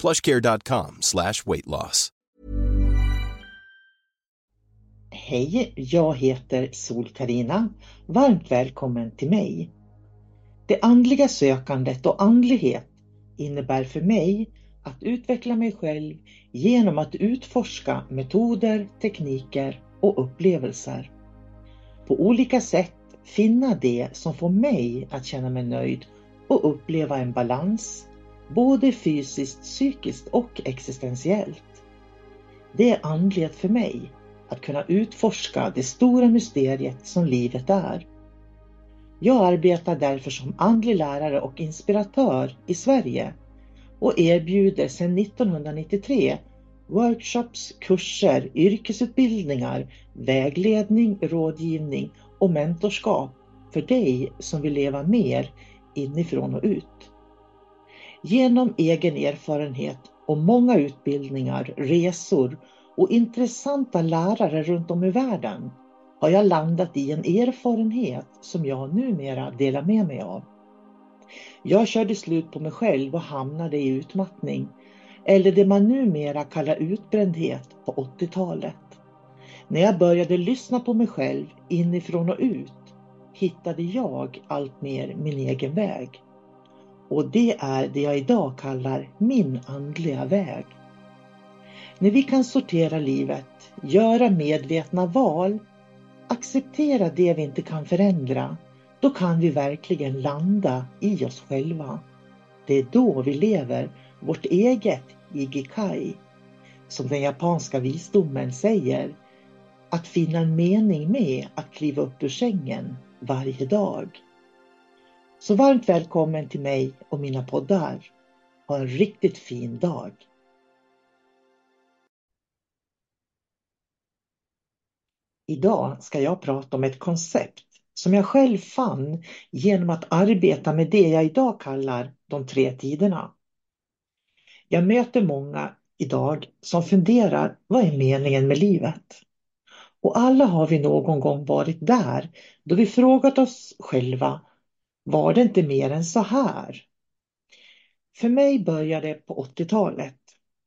plushcare.com slash weight loss. Hej, jag heter sol karina Varmt välkommen till mig. Det andliga sökandet och andlighet innebär för mig att utveckla mig själv genom att utforska metoder, tekniker och upplevelser. På olika sätt finna det som får mig att känna mig nöjd och uppleva en balans, både fysiskt, psykiskt och existentiellt. Det är andlighet för mig, att kunna utforska det stora mysteriet som livet är. Jag arbetar därför som andlig lärare och inspiratör i Sverige och erbjuder sedan 1993 workshops, kurser, yrkesutbildningar, vägledning, rådgivning och mentorskap för dig som vill leva mer inifrån och ut. Genom egen erfarenhet och många utbildningar, resor och intressanta lärare runt om i världen har jag landat i en erfarenhet som jag numera delar med mig av. Jag körde slut på mig själv och hamnade i utmattning, eller det man numera kallar utbrändhet på 80-talet. När jag började lyssna på mig själv inifrån och ut hittade jag allt mer min egen väg. Och det är det jag idag kallar min andliga väg. När vi kan sortera livet, göra medvetna val, acceptera det vi inte kan förändra, då kan vi verkligen landa i oss själva. Det är då vi lever vårt eget Igikai. Som den japanska visdomen säger, att finna en mening med att kliva upp ur sängen varje dag. Så varmt välkommen till mig och mina poddar. Ha en riktigt fin dag. Idag ska jag prata om ett koncept som jag själv fann genom att arbeta med det jag idag kallar de tre tiderna. Jag möter många idag som funderar, vad är meningen med livet? Och alla har vi någon gång varit där då vi frågat oss själva, var det inte mer än så här? För mig började det på 80-talet.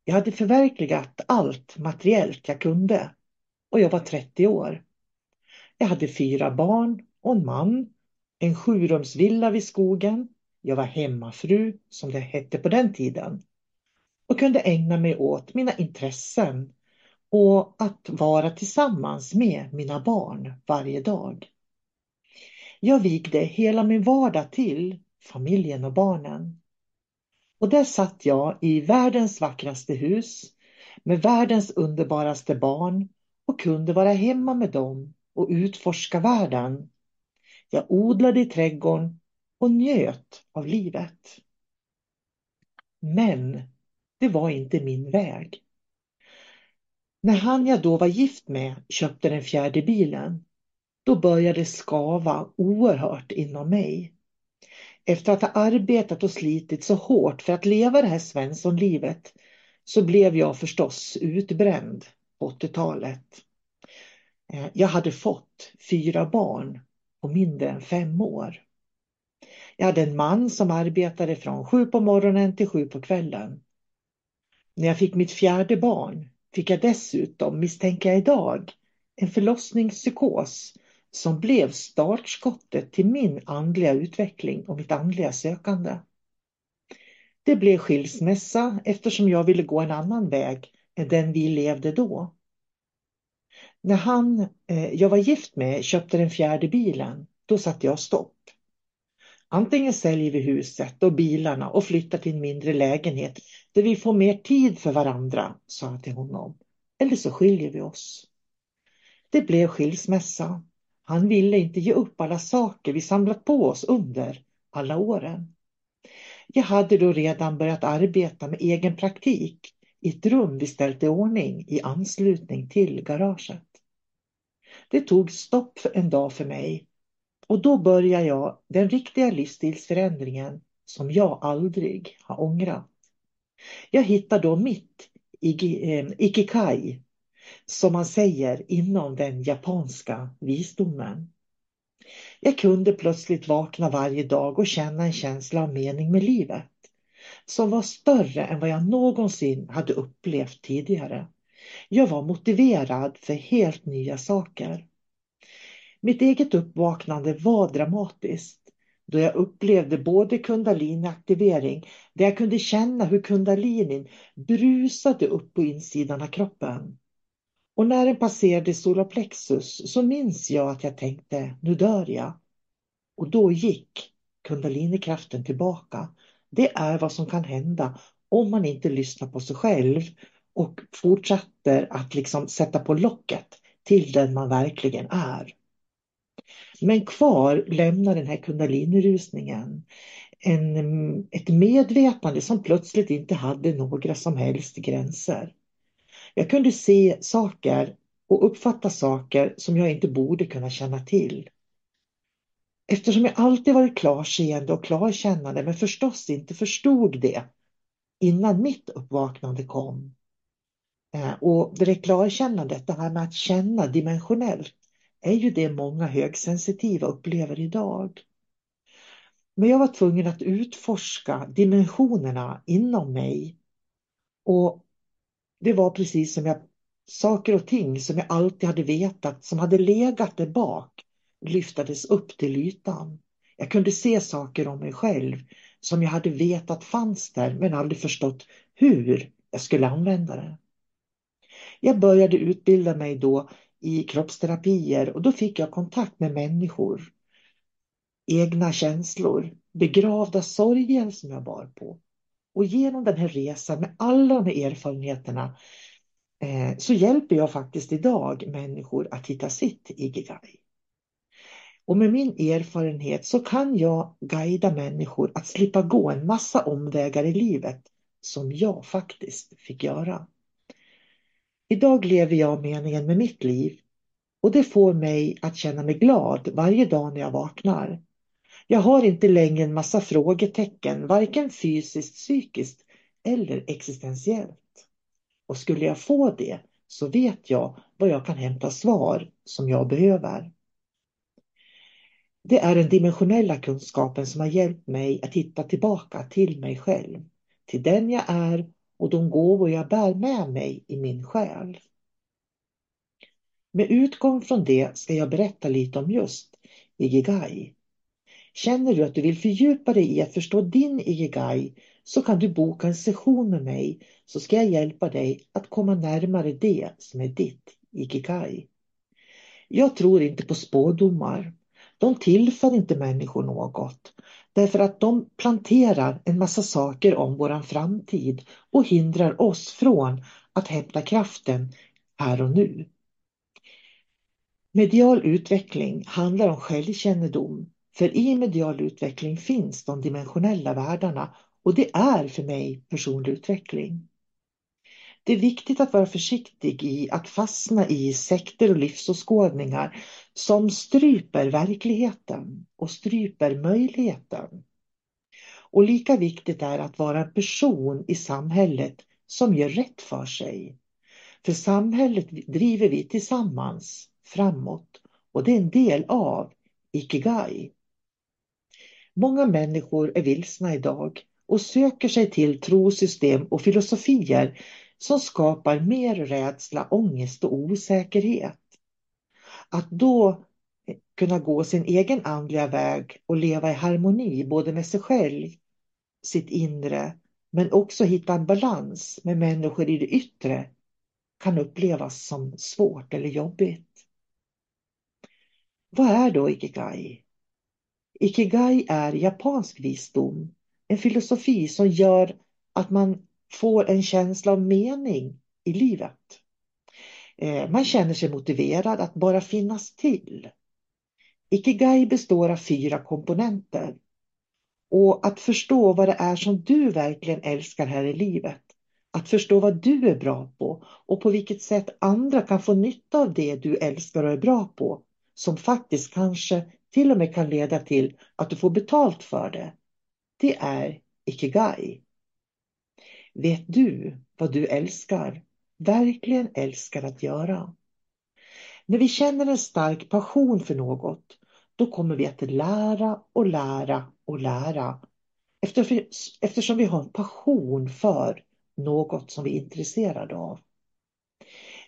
Jag hade förverkligat allt materiellt jag kunde och jag var 30 år. Jag hade fyra barn och en man, en sjurumsvilla vid skogen. Jag var hemmafru, som det hette på den tiden, och kunde ägna mig åt mina intressen och att vara tillsammans med mina barn varje dag. Jag vigde hela min vardag till familjen och barnen. Och där satt jag i världens vackraste hus med världens underbaraste barn och kunde vara hemma med dem och utforska världen. Jag odlade i trädgården och njöt av livet. Men det var inte min väg. När han jag då var gift med köpte den fjärde bilen, då började det skava oerhört inom mig. Efter att ha arbetat och slitit så hårt för att leva det här Svenssonlivet så blev jag förstås utbränd på 80-talet. Eh, jag hade fått fyra barn på mindre än fem år. Jag hade en man som arbetade från sju på morgonen till sju på kvällen. När jag fick mitt fjärde barn fick jag dessutom, misstänker jag idag, en förlossningspsykos som blev startskottet till min andliga utveckling och mitt andliga sökande. Det blev skilsmässa eftersom jag ville gå en annan väg än den vi levde då. När han eh, jag var gift med köpte den fjärde bilen, då satte jag stopp. Antingen säljer vi huset och bilarna och flyttar till en mindre lägenhet där vi får mer tid för varandra, sa jag till honom. Eller så skiljer vi oss. Det blev skilsmässa. Han ville inte ge upp alla saker vi samlat på oss under alla åren. Jag hade då redan börjat arbeta med egen praktik i ett rum vi ställt i ordning i anslutning till garaget. Det tog stopp en dag för mig och då började jag den riktiga livsstilsförändringen som jag aldrig har ångrat. Jag hittade då mitt eh, ikikai, som man säger inom den japanska visdomen. Jag kunde plötsligt vakna varje dag och känna en känsla av mening med livet som var större än vad jag någonsin hade upplevt tidigare. Jag var motiverad för helt nya saker. Mitt eget uppvaknande var dramatiskt då jag upplevde både kundaliniaktivering där jag kunde känna hur kundalinin brusade upp på insidan av kroppen. Och när den passerade solarplexus så minns jag att jag tänkte, nu dör jag. Och då gick kundalinikraften tillbaka. Det är vad som kan hända om man inte lyssnar på sig själv och fortsätter att liksom sätta på locket till den man verkligen är. Men kvar lämnar den här kundalinirusningen en, ett medvetande som plötsligt inte hade några som helst gränser. Jag kunde se saker och uppfatta saker som jag inte borde kunna känna till. Eftersom jag alltid varit klarseende och klarkännande men förstås inte förstod det innan mitt uppvaknande kom. Eh, och det där klarkännandet, det här med att känna dimensionellt, är ju det många högsensitiva upplever idag. Men jag var tvungen att utforska dimensionerna inom mig. Och det var precis som jag, saker och ting som jag alltid hade vetat, som hade legat där bak, lyftades upp till ytan. Jag kunde se saker om mig själv som jag hade vetat fanns där men aldrig förstått hur jag skulle använda det. Jag började utbilda mig då i kroppsterapier och då fick jag kontakt med människor. Egna känslor, begravda sorger som jag bar på. Och genom den här resan med alla de här erfarenheterna eh, så hjälper jag faktiskt idag människor att hitta sitt ikigai. Och med min erfarenhet så kan jag guida människor att slippa gå en massa omvägar i livet som jag faktiskt fick göra. Idag lever jag meningen med mitt liv och det får mig att känna mig glad varje dag när jag vaknar. Jag har inte längre en massa frågetecken, varken fysiskt, psykiskt eller existentiellt. Och skulle jag få det så vet jag var jag kan hämta svar som jag behöver. Det är den dimensionella kunskapen som har hjälpt mig att hitta tillbaka till mig själv, till den jag är och de gåvor jag bär med mig i min själ. Med utgång från det ska jag berätta lite om just Ikigai. Känner du att du vill fördjupa dig i att förstå din Ikigai så kan du boka en session med mig så ska jag hjälpa dig att komma närmare det som är ditt Ikigai. Jag tror inte på spådomar. De tillför inte människor något. Därför att de planterar en massa saker om våran framtid och hindrar oss från att hämta kraften här och nu. Medial utveckling handlar om självkännedom. För i medial utveckling finns de dimensionella världarna och det är för mig personlig utveckling. Det är viktigt att vara försiktig i att fastna i sekter och livsåskådningar som stryper verkligheten och stryper möjligheten. Och lika viktigt är att vara en person i samhället som gör rätt för sig. För samhället driver vi tillsammans framåt och det är en del av Ikigai. Många människor är vilsna idag och söker sig till trosystem och filosofier som skapar mer rädsla, ångest och osäkerhet. Att då kunna gå sin egen andliga väg och leva i harmoni både med sig själv, sitt inre, men också hitta en balans med människor i det yttre kan upplevas som svårt eller jobbigt. Vad är då Ikigai? Ikigai är japansk visdom, en filosofi som gör att man får en känsla av mening i livet. Eh, man känner sig motiverad att bara finnas till. Ikigai består av fyra komponenter. Och att förstå vad det är som du verkligen älskar här i livet. Att förstå vad du är bra på och på vilket sätt andra kan få nytta av det du älskar och är bra på. Som faktiskt kanske till och med kan leda till att du får betalt för det. Det är Ikigai. Vet du vad du älskar? Verkligen älskar att göra? När vi känner en stark passion för något, då kommer vi att lära och lära och lära. Eftersom vi har en passion för något som vi är intresserade av.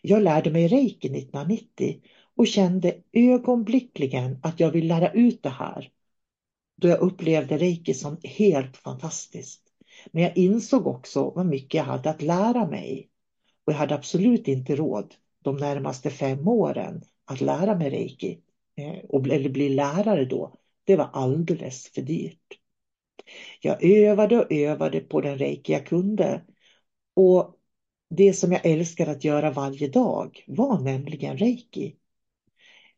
Jag lärde mig reiki 1990 och kände ögonblickligen att jag vill lära ut det här. Då jag upplevde reiki som helt fantastiskt. Men jag insåg också vad mycket jag hade att lära mig. Och jag hade absolut inte råd de närmaste fem åren att lära mig reiki. Eh, eller bli lärare då. Det var alldeles för dyrt. Jag övade och övade på den reiki jag kunde. Och det som jag älskar att göra varje dag var nämligen reiki.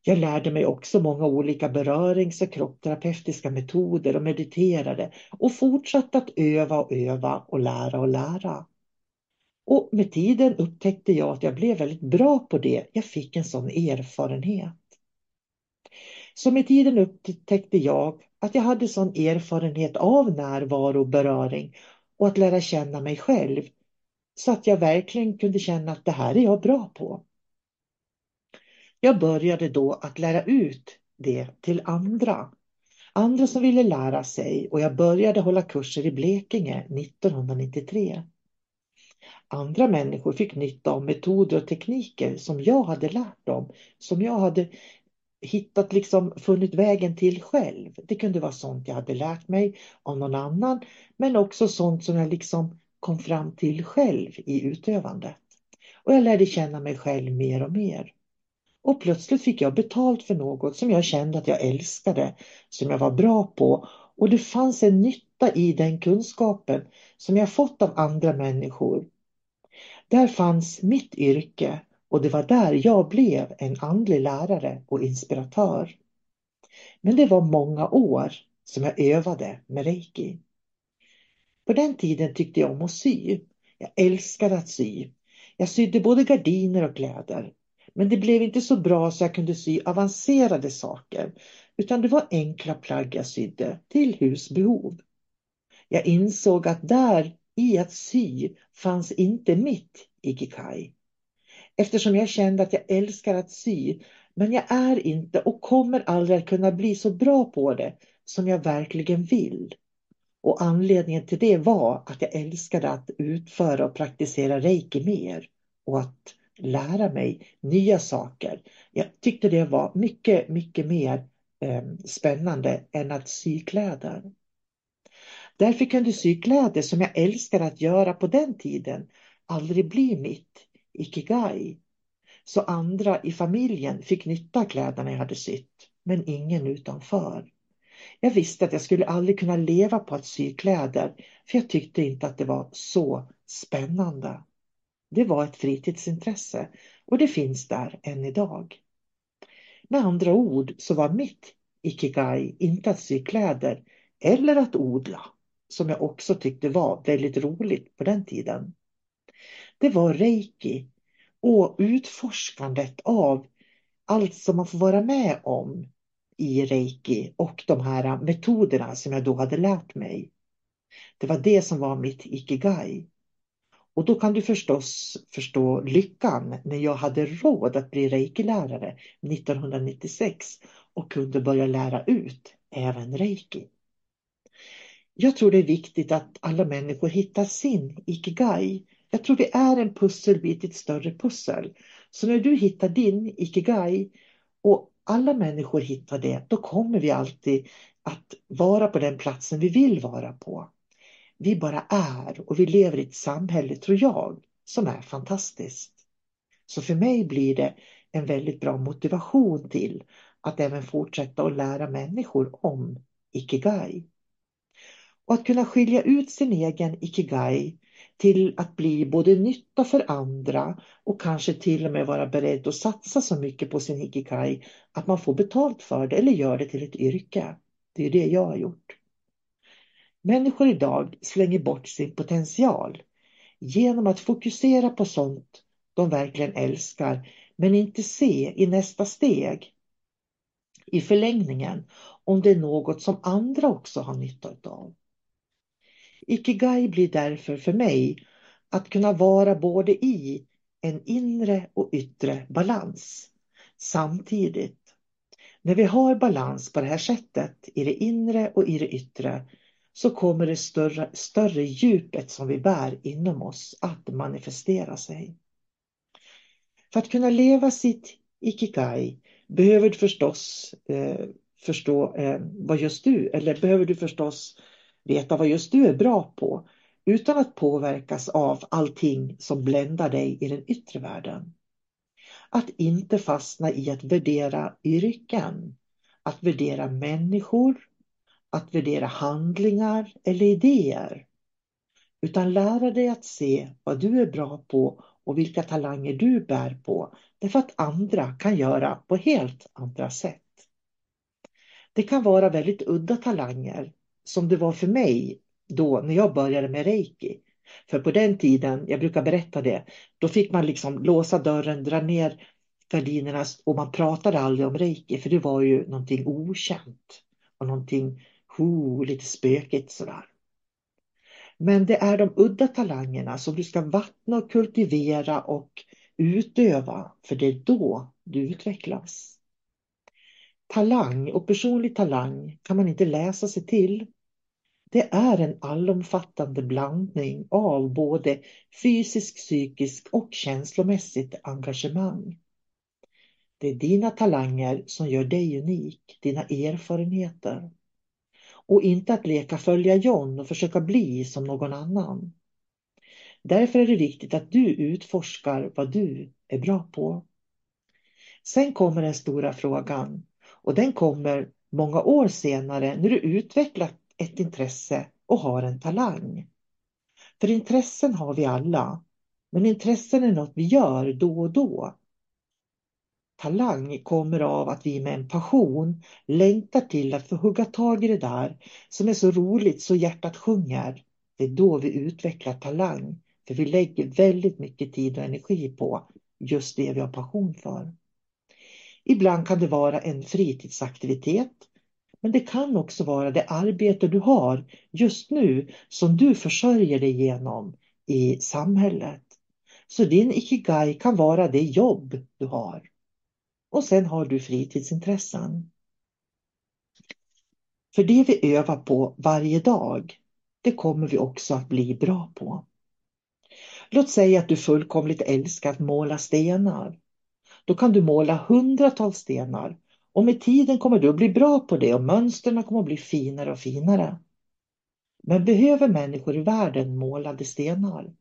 Jag lärde mig också många olika berörings och kroppterapeutiska metoder och mediterade och fortsatte att öva och öva och lära och lära. Och med tiden upptäckte jag att jag blev väldigt bra på det. Jag fick en sån erfarenhet. Så med tiden upptäckte jag att jag hade sån erfarenhet av närvaro och beröring och att lära känna mig själv. Så att jag verkligen kunde känna att det här är jag bra på. Jag började då att lära ut det till andra. Andra som ville lära sig och jag började hålla kurser i Blekinge 1993. Andra människor fick nytta av metoder och tekniker som jag hade lärt dem, som jag hade hittat, liksom funnit vägen till själv. Det kunde vara sånt jag hade lärt mig av någon annan, men också sånt som jag liksom kom fram till själv i utövandet. Och jag lärde känna mig själv mer och mer. Och plötsligt fick jag betalt för något som jag kände att jag älskade, som jag var bra på. Och det fanns en nytta i den kunskapen som jag fått av andra människor. Där fanns mitt yrke och det var där jag blev en andlig lärare och inspiratör. Men det var många år som jag övade med reiki. På den tiden tyckte jag om att sy. Jag älskade att sy. Jag sydde både gardiner och kläder. Men det blev inte så bra så jag kunde sy avancerade saker. Utan det var enkla plagg jag sydde till husbehov. Jag insåg att där i att sy fanns inte mitt ikikai. Eftersom jag kände att jag älskar att sy men jag är inte och kommer aldrig att kunna bli så bra på det som jag verkligen vill. Och anledningen till det var att jag älskade att utföra och praktisera reiki mer och att lära mig nya saker. Jag tyckte det var mycket, mycket mer eh, spännande än att sy kläder. Därför kunde sykläder som jag älskade att göra på den tiden aldrig bli mitt ikigai. Så andra i familjen fick nytta av kläderna jag hade sytt, men ingen utanför. Jag visste att jag skulle aldrig kunna leva på att sy kläder, för jag tyckte inte att det var så spännande. Det var ett fritidsintresse och det finns där än idag. Med andra ord så var mitt ikigai inte att sy kläder eller att odla, som jag också tyckte var väldigt roligt på den tiden. Det var reiki och utforskandet av allt som man får vara med om i reiki och de här metoderna som jag då hade lärt mig. Det var det som var mitt ikigai. Och då kan du förstås förstå lyckan när jag hade råd att bli reiki-lärare 1996 och kunde börja lära ut även reiki. Jag tror det är viktigt att alla människor hittar sin ikigai. Jag tror vi är en pusselbit i ett större pussel. Så när du hittar din ikigai och alla människor hittar det, då kommer vi alltid att vara på den platsen vi vill vara på. Vi bara är och vi lever i ett samhälle, tror jag, som är fantastiskt. Så för mig blir det en väldigt bra motivation till att även fortsätta att lära människor om Ikigai. Och att kunna skilja ut sin egen Ikigai till att bli både nytta för andra och kanske till och med vara beredd att satsa så mycket på sin Hikikai att man får betalt för det eller gör det till ett yrke. Det är det jag har gjort. Människor idag slänger bort sin potential genom att fokusera på sånt de verkligen älskar men inte se i nästa steg i förlängningen om det är något som andra också har nytta av. Ikigai blir därför för mig att kunna vara både i en inre och yttre balans samtidigt. När vi har balans på det här sättet i det inre och i det yttre så kommer det större, större djupet som vi bär inom oss att manifestera sig. För att kunna leva sitt Ikigai behöver du förstås eh, förstå eh, vad just du, eller behöver du förstås veta vad just du är bra på utan att påverkas av allting som bländar dig i den yttre världen. Att inte fastna i att värdera yrken, att värdera människor, att värdera handlingar eller idéer. Utan lära dig att se vad du är bra på och vilka talanger du bär på. Därför att andra kan göra på helt andra sätt. Det kan vara väldigt udda talanger som det var för mig då när jag började med reiki. För på den tiden, jag brukar berätta det, då fick man liksom låsa dörren, dra ner gardinerna och man pratade aldrig om reiki för det var ju någonting okänt och någonting ho, lite spökigt sådär. Men det är de udda talangerna som du ska vattna och kultivera och utöva för det är då du utvecklas. Talang och personlig talang kan man inte läsa sig till. Det är en allomfattande blandning av både fysisk, psykisk och känslomässigt engagemang. Det är dina talanger som gör dig unik, dina erfarenheter. Och inte att leka följa John och försöka bli som någon annan. Därför är det viktigt att du utforskar vad du är bra på. Sen kommer den stora frågan och den kommer många år senare när du utvecklat ett intresse och har en talang. För intressen har vi alla, men intressen är något vi gör då och då. Talang kommer av att vi med en passion längtar till att få hugga tag i det där som är så roligt så hjärtat sjunger. Det är då vi utvecklar talang, för vi lägger väldigt mycket tid och energi på just det vi har passion för. Ibland kan det vara en fritidsaktivitet men det kan också vara det arbete du har just nu som du försörjer dig genom i samhället. Så din ikigai kan vara det jobb du har. Och sen har du fritidsintressen. För det vi övar på varje dag, det kommer vi också att bli bra på. Låt säga att du fullkomligt älskar att måla stenar. Då kan du måla hundratals stenar och med tiden kommer du att bli bra på det och mönstren kommer att bli finare och finare. Men behöver människor i världen målade stenar?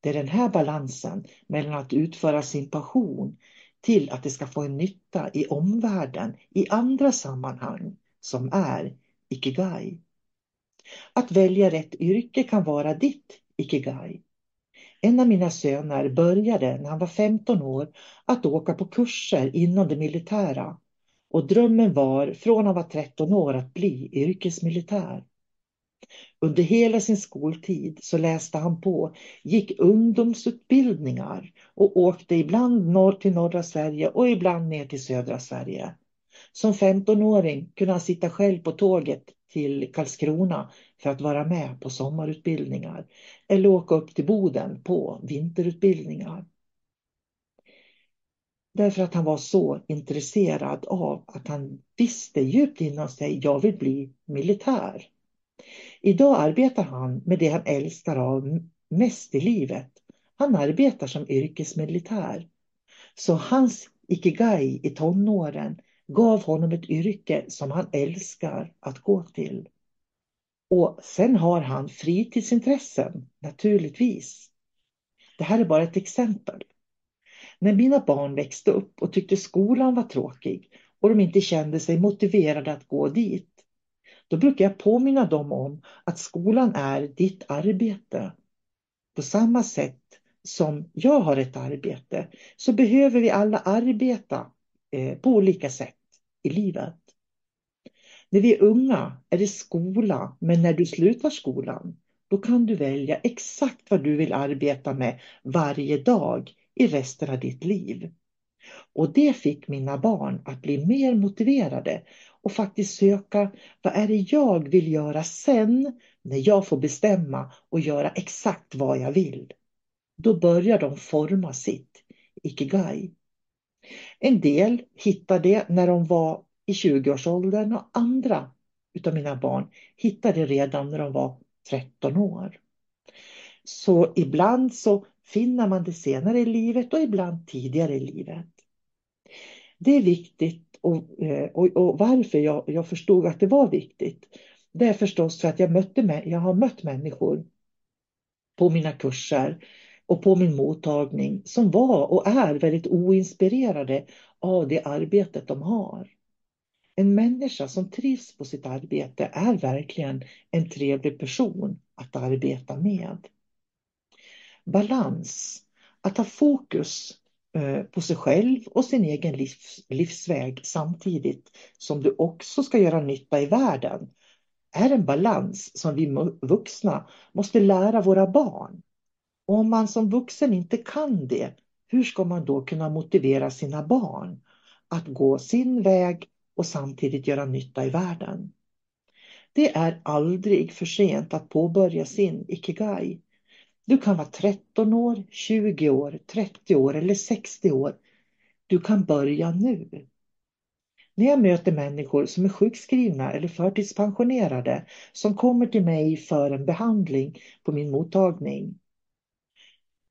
Det är den här balansen mellan att utföra sin passion till att det ska få en nytta i omvärlden, i andra sammanhang, som är Ikigai. Att välja rätt yrke kan vara ditt Ikigai. En av mina söner började när han var 15 år att åka på kurser inom det militära och drömmen var från han var 13 år att bli yrkesmilitär. Under hela sin skoltid så läste han på, gick ungdomsutbildningar och åkte ibland norr till norra Sverige och ibland ner till södra Sverige. Som 15-åring kunde han sitta själv på tåget till Karlskrona för att vara med på sommarutbildningar eller åka upp till Boden på vinterutbildningar. Därför att han var så intresserad av att han visste djupt inom sig, jag vill bli militär. Idag arbetar han med det han älskar av mest i livet. Han arbetar som yrkesmilitär. Så hans ikigai i tonåren gav honom ett yrke som han älskar att gå till. Och sen har han fritidsintressen, naturligtvis. Det här är bara ett exempel. När mina barn växte upp och tyckte skolan var tråkig och de inte kände sig motiverade att gå dit, då brukar jag påminna dem om att skolan är ditt arbete. På samma sätt som jag har ett arbete så behöver vi alla arbeta eh, på olika sätt i livet. När vi är unga är det skola, men när du slutar skolan, då kan du välja exakt vad du vill arbeta med varje dag i resten av ditt liv. Och det fick mina barn att bli mer motiverade och faktiskt söka vad är det jag vill göra sen när jag får bestämma och göra exakt vad jag vill. Då börjar de forma sitt ikigai. En del hittade det när de var i 20-årsåldern och andra utav mina barn hittade det redan när de var 13 år. Så ibland så finner man det senare i livet och ibland tidigare i livet. Det är viktigt och, eh, och, och varför jag, jag förstod att det var viktigt. Det är förstås för att jag, mötte, jag har mött människor på mina kurser och på min mottagning som var och är väldigt oinspirerade av det arbetet de har. En människa som trivs på sitt arbete är verkligen en trevlig person att arbeta med. Balans, att ha fokus eh, på sig själv och sin egen livs, livsväg samtidigt som du också ska göra nytta i världen är en balans som vi vuxna måste lära våra barn. Och om man som vuxen inte kan det, hur ska man då kunna motivera sina barn att gå sin väg och samtidigt göra nytta i världen? Det är aldrig för sent att påbörja sin ikigai. Du kan vara 13 år, 20 år, 30 år eller 60 år. Du kan börja nu. När jag möter människor som är sjukskrivna eller förtidspensionerade som kommer till mig för en behandling på min mottagning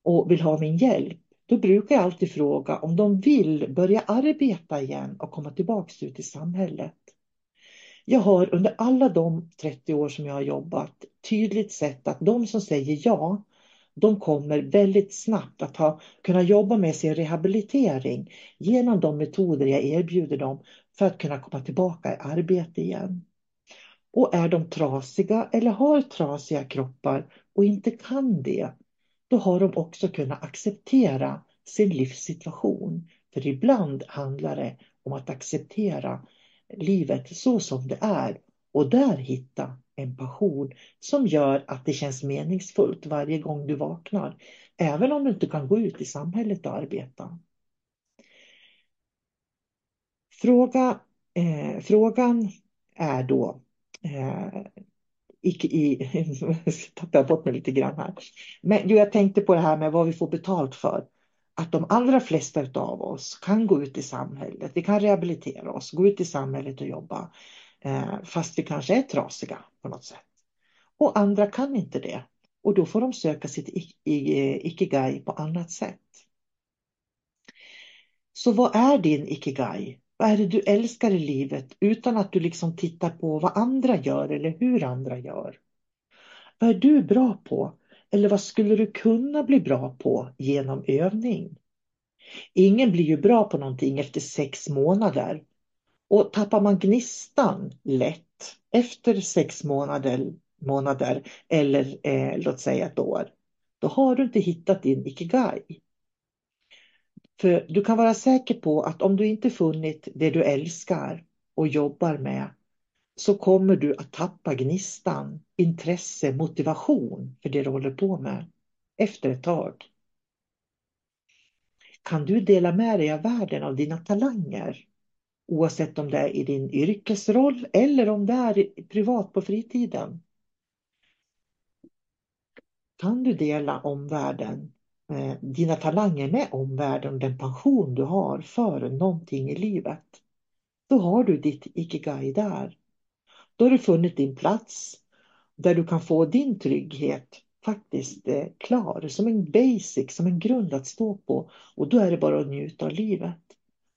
och vill ha min hjälp, då brukar jag alltid fråga om de vill börja arbeta igen och komma tillbaka ut i samhället. Jag har under alla de 30 år som jag har jobbat tydligt sett att de som säger ja, de kommer väldigt snabbt att ha, kunna jobba med sin rehabilitering genom de metoder jag erbjuder dem för att kunna komma tillbaka i arbete igen. Och är de trasiga eller har trasiga kroppar och inte kan det, då har de också kunnat acceptera sin livssituation. För ibland handlar det om att acceptera livet så som det är och där hitta en passion som gör att det känns meningsfullt varje gång du vaknar. Även om du inte kan gå ut i samhället och arbeta. Fråga, eh, frågan är då eh, tappade i, tappar jag bort mig lite grann här. Men jo, jag tänkte på det här med vad vi får betalt för. Att de allra flesta av oss kan gå ut i samhället, vi kan rehabilitera oss, gå ut i samhället och jobba. Eh, fast vi kanske är trasiga på något sätt. Och andra kan inte det. Och då får de söka sitt ikigai på annat sätt. Så vad är din ikigai? Vad är det du älskar i livet utan att du liksom tittar på vad andra gör eller hur andra gör? Vad är du bra på? Eller vad skulle du kunna bli bra på genom övning? Ingen blir ju bra på någonting efter sex månader. Och tappar man gnistan lätt efter sex månader, månader eller eh, låt säga ett år, då har du inte hittat din ikigai. För du kan vara säker på att om du inte funnit det du älskar och jobbar med så kommer du att tappa gnistan, intresse, motivation för det du håller på med efter ett tag. Kan du dela med dig av världen av dina talanger? Oavsett om det är i din yrkesroll eller om det är privat på fritiden. Kan du dela omvärlden, eh, dina talanger med omvärlden och den passion du har för någonting i livet. Då har du ditt ikigai där. Då har du funnit din plats där du kan få din trygghet faktiskt eh, klar som en basic, som en grund att stå på. Och då är det bara att njuta av livet.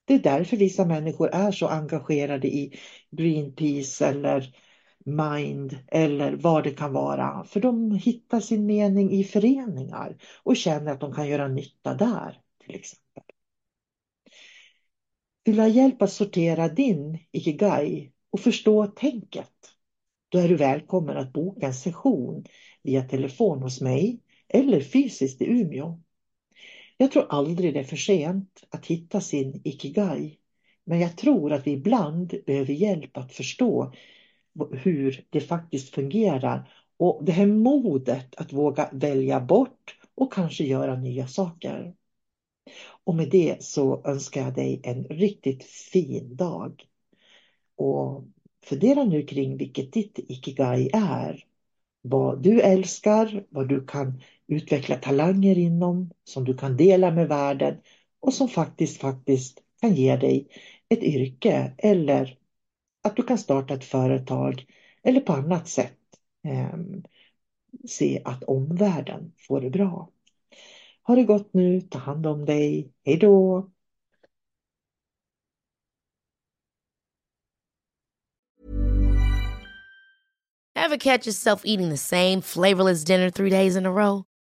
Det är därför vissa människor är så engagerade i Greenpeace eller Mind eller vad det kan vara. För de hittar sin mening i föreningar och känner att de kan göra nytta där till exempel. Vill du ha hjälp att sortera din Ikigai och förstå tänket? Då är du välkommen att boka en session via telefon hos mig eller fysiskt i Umeå. Jag tror aldrig det är för sent att hitta sin Ikigai. Men jag tror att vi ibland behöver hjälp att förstå hur det faktiskt fungerar. Och det här modet att våga välja bort och kanske göra nya saker. Och med det så önskar jag dig en riktigt fin dag. Och fundera nu kring vilket ditt Ikigai är. Vad du älskar, vad du kan utveckla talanger inom, som du kan dela med världen och som faktiskt, faktiskt kan ge dig ett yrke eller att du kan starta ett företag eller på annat sätt eh, se att omvärlden får det bra. Ha det gott nu, ta hand om dig, hej då! Have catch yourself eating the same flavorless dinner three days in a row?